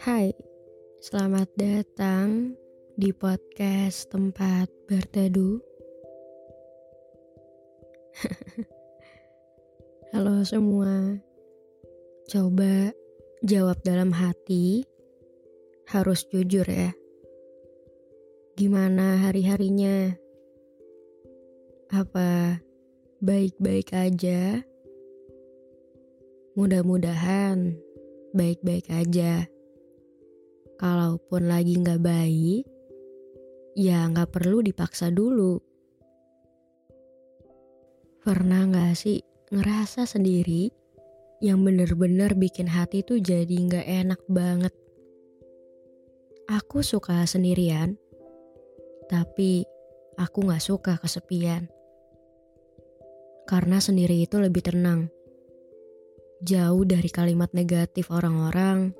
Hai, selamat datang di podcast tempat berteduh. Halo semua, coba jawab dalam hati, harus jujur ya. Gimana hari-harinya? Apa baik-baik aja? Mudah-mudahan baik-baik aja. Kalaupun lagi nggak baik, ya nggak perlu dipaksa dulu. Pernah nggak sih ngerasa sendiri yang bener-bener bikin hati tuh jadi nggak enak banget? Aku suka sendirian, tapi aku nggak suka kesepian. Karena sendiri itu lebih tenang. Jauh dari kalimat negatif orang-orang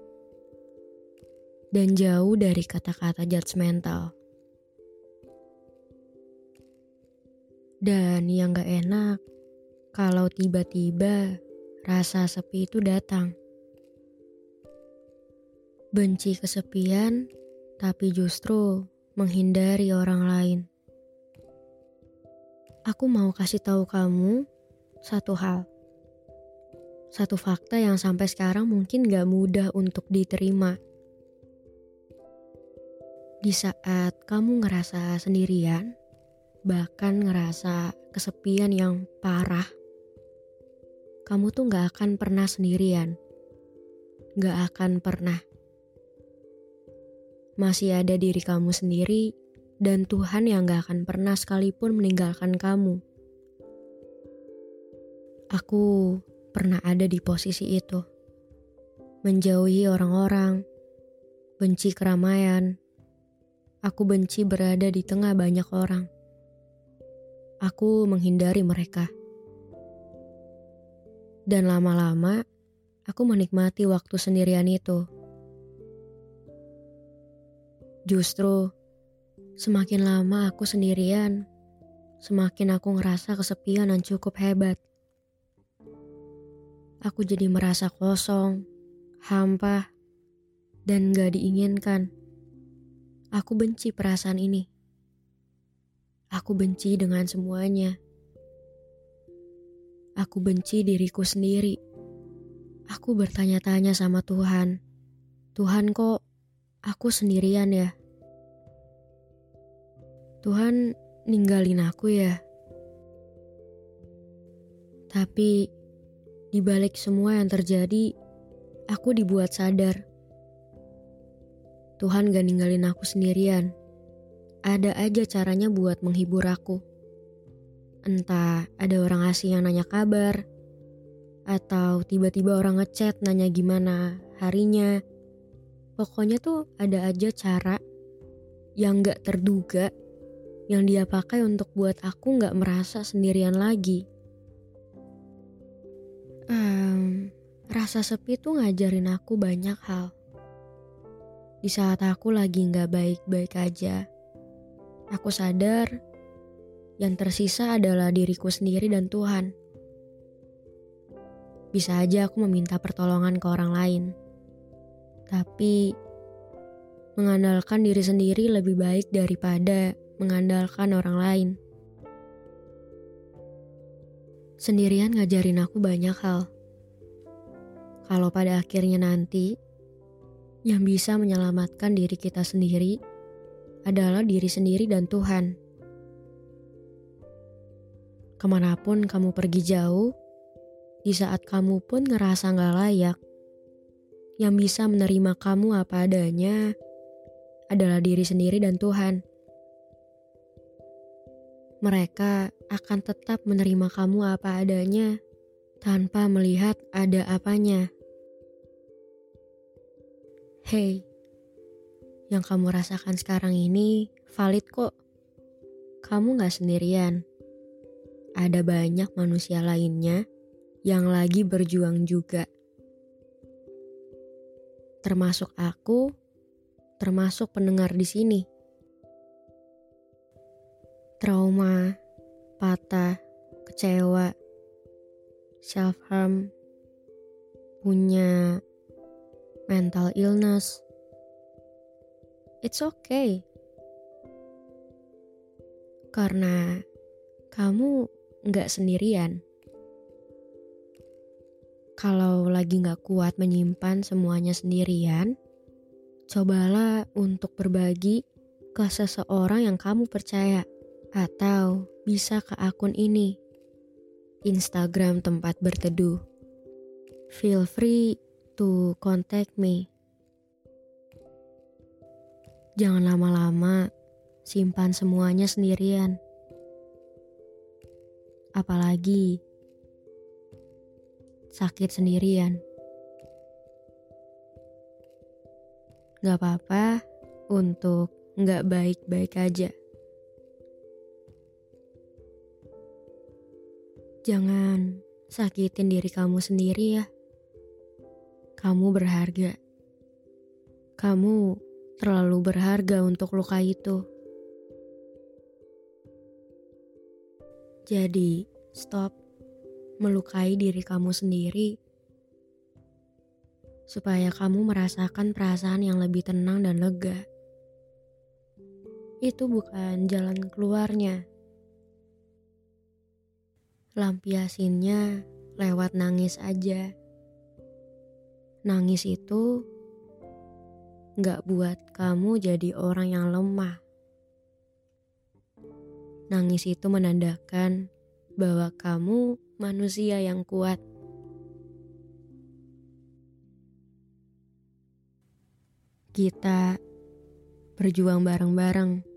dan jauh dari kata-kata judgmental. Dan yang gak enak, kalau tiba-tiba rasa sepi itu datang. Benci kesepian, tapi justru menghindari orang lain. Aku mau kasih tahu kamu satu hal. Satu fakta yang sampai sekarang mungkin gak mudah untuk diterima di saat kamu ngerasa sendirian, bahkan ngerasa kesepian yang parah, kamu tuh gak akan pernah sendirian. Gak akan pernah. Masih ada diri kamu sendiri dan Tuhan yang gak akan pernah sekalipun meninggalkan kamu. Aku pernah ada di posisi itu. Menjauhi orang-orang, benci keramaian, Aku benci berada di tengah banyak orang. Aku menghindari mereka. Dan lama-lama, aku menikmati waktu sendirian itu. Justru, semakin lama aku sendirian, semakin aku ngerasa kesepian dan cukup hebat. Aku jadi merasa kosong, hampa, dan gak diinginkan. Aku benci perasaan ini. Aku benci dengan semuanya. Aku benci diriku sendiri. Aku bertanya-tanya sama Tuhan. Tuhan kok aku sendirian ya? Tuhan ninggalin aku ya? Tapi di balik semua yang terjadi, aku dibuat sadar Tuhan gak ninggalin aku sendirian. Ada aja caranya buat menghibur aku. Entah ada orang asing yang nanya kabar, atau tiba-tiba orang ngechat nanya gimana harinya. Pokoknya tuh ada aja cara yang gak terduga yang dia pakai untuk buat aku gak merasa sendirian lagi. Um, rasa sepi tuh ngajarin aku banyak hal di saat aku lagi nggak baik-baik aja, aku sadar yang tersisa adalah diriku sendiri dan Tuhan. Bisa aja aku meminta pertolongan ke orang lain, tapi mengandalkan diri sendiri lebih baik daripada mengandalkan orang lain. Sendirian ngajarin aku banyak hal. Kalau pada akhirnya nanti yang bisa menyelamatkan diri kita sendiri adalah diri sendiri dan Tuhan. Ke mana pun kamu pergi jauh, di saat kamu pun ngerasa gak layak, yang bisa menerima kamu apa adanya adalah diri sendiri dan Tuhan. Mereka akan tetap menerima kamu apa adanya tanpa melihat ada apanya. Hey, yang kamu rasakan sekarang ini valid kok. Kamu gak sendirian. Ada banyak manusia lainnya yang lagi berjuang juga. Termasuk aku, termasuk pendengar di sini trauma, patah, kecewa, self-harm, punya mental illness. It's okay. Karena kamu nggak sendirian. Kalau lagi nggak kuat menyimpan semuanya sendirian, cobalah untuk berbagi ke seseorang yang kamu percaya. Atau bisa ke akun ini, Instagram tempat berteduh. Feel free to contact me. Jangan lama-lama simpan semuanya sendirian. Apalagi sakit sendirian. Gak apa-apa untuk gak baik-baik aja. Jangan sakitin diri kamu sendiri ya. Kamu berharga. Kamu terlalu berharga untuk luka itu. Jadi, stop melukai diri kamu sendiri supaya kamu merasakan perasaan yang lebih tenang dan lega. Itu bukan jalan keluarnya lampiasinnya lewat nangis aja. Nangis itu gak buat kamu jadi orang yang lemah. Nangis itu menandakan bahwa kamu manusia yang kuat. Kita berjuang bareng-bareng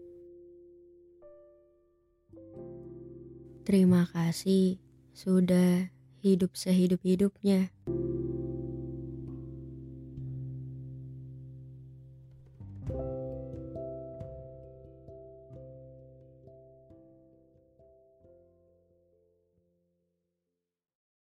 Terima kasih sudah hidup sehidup-hidupnya.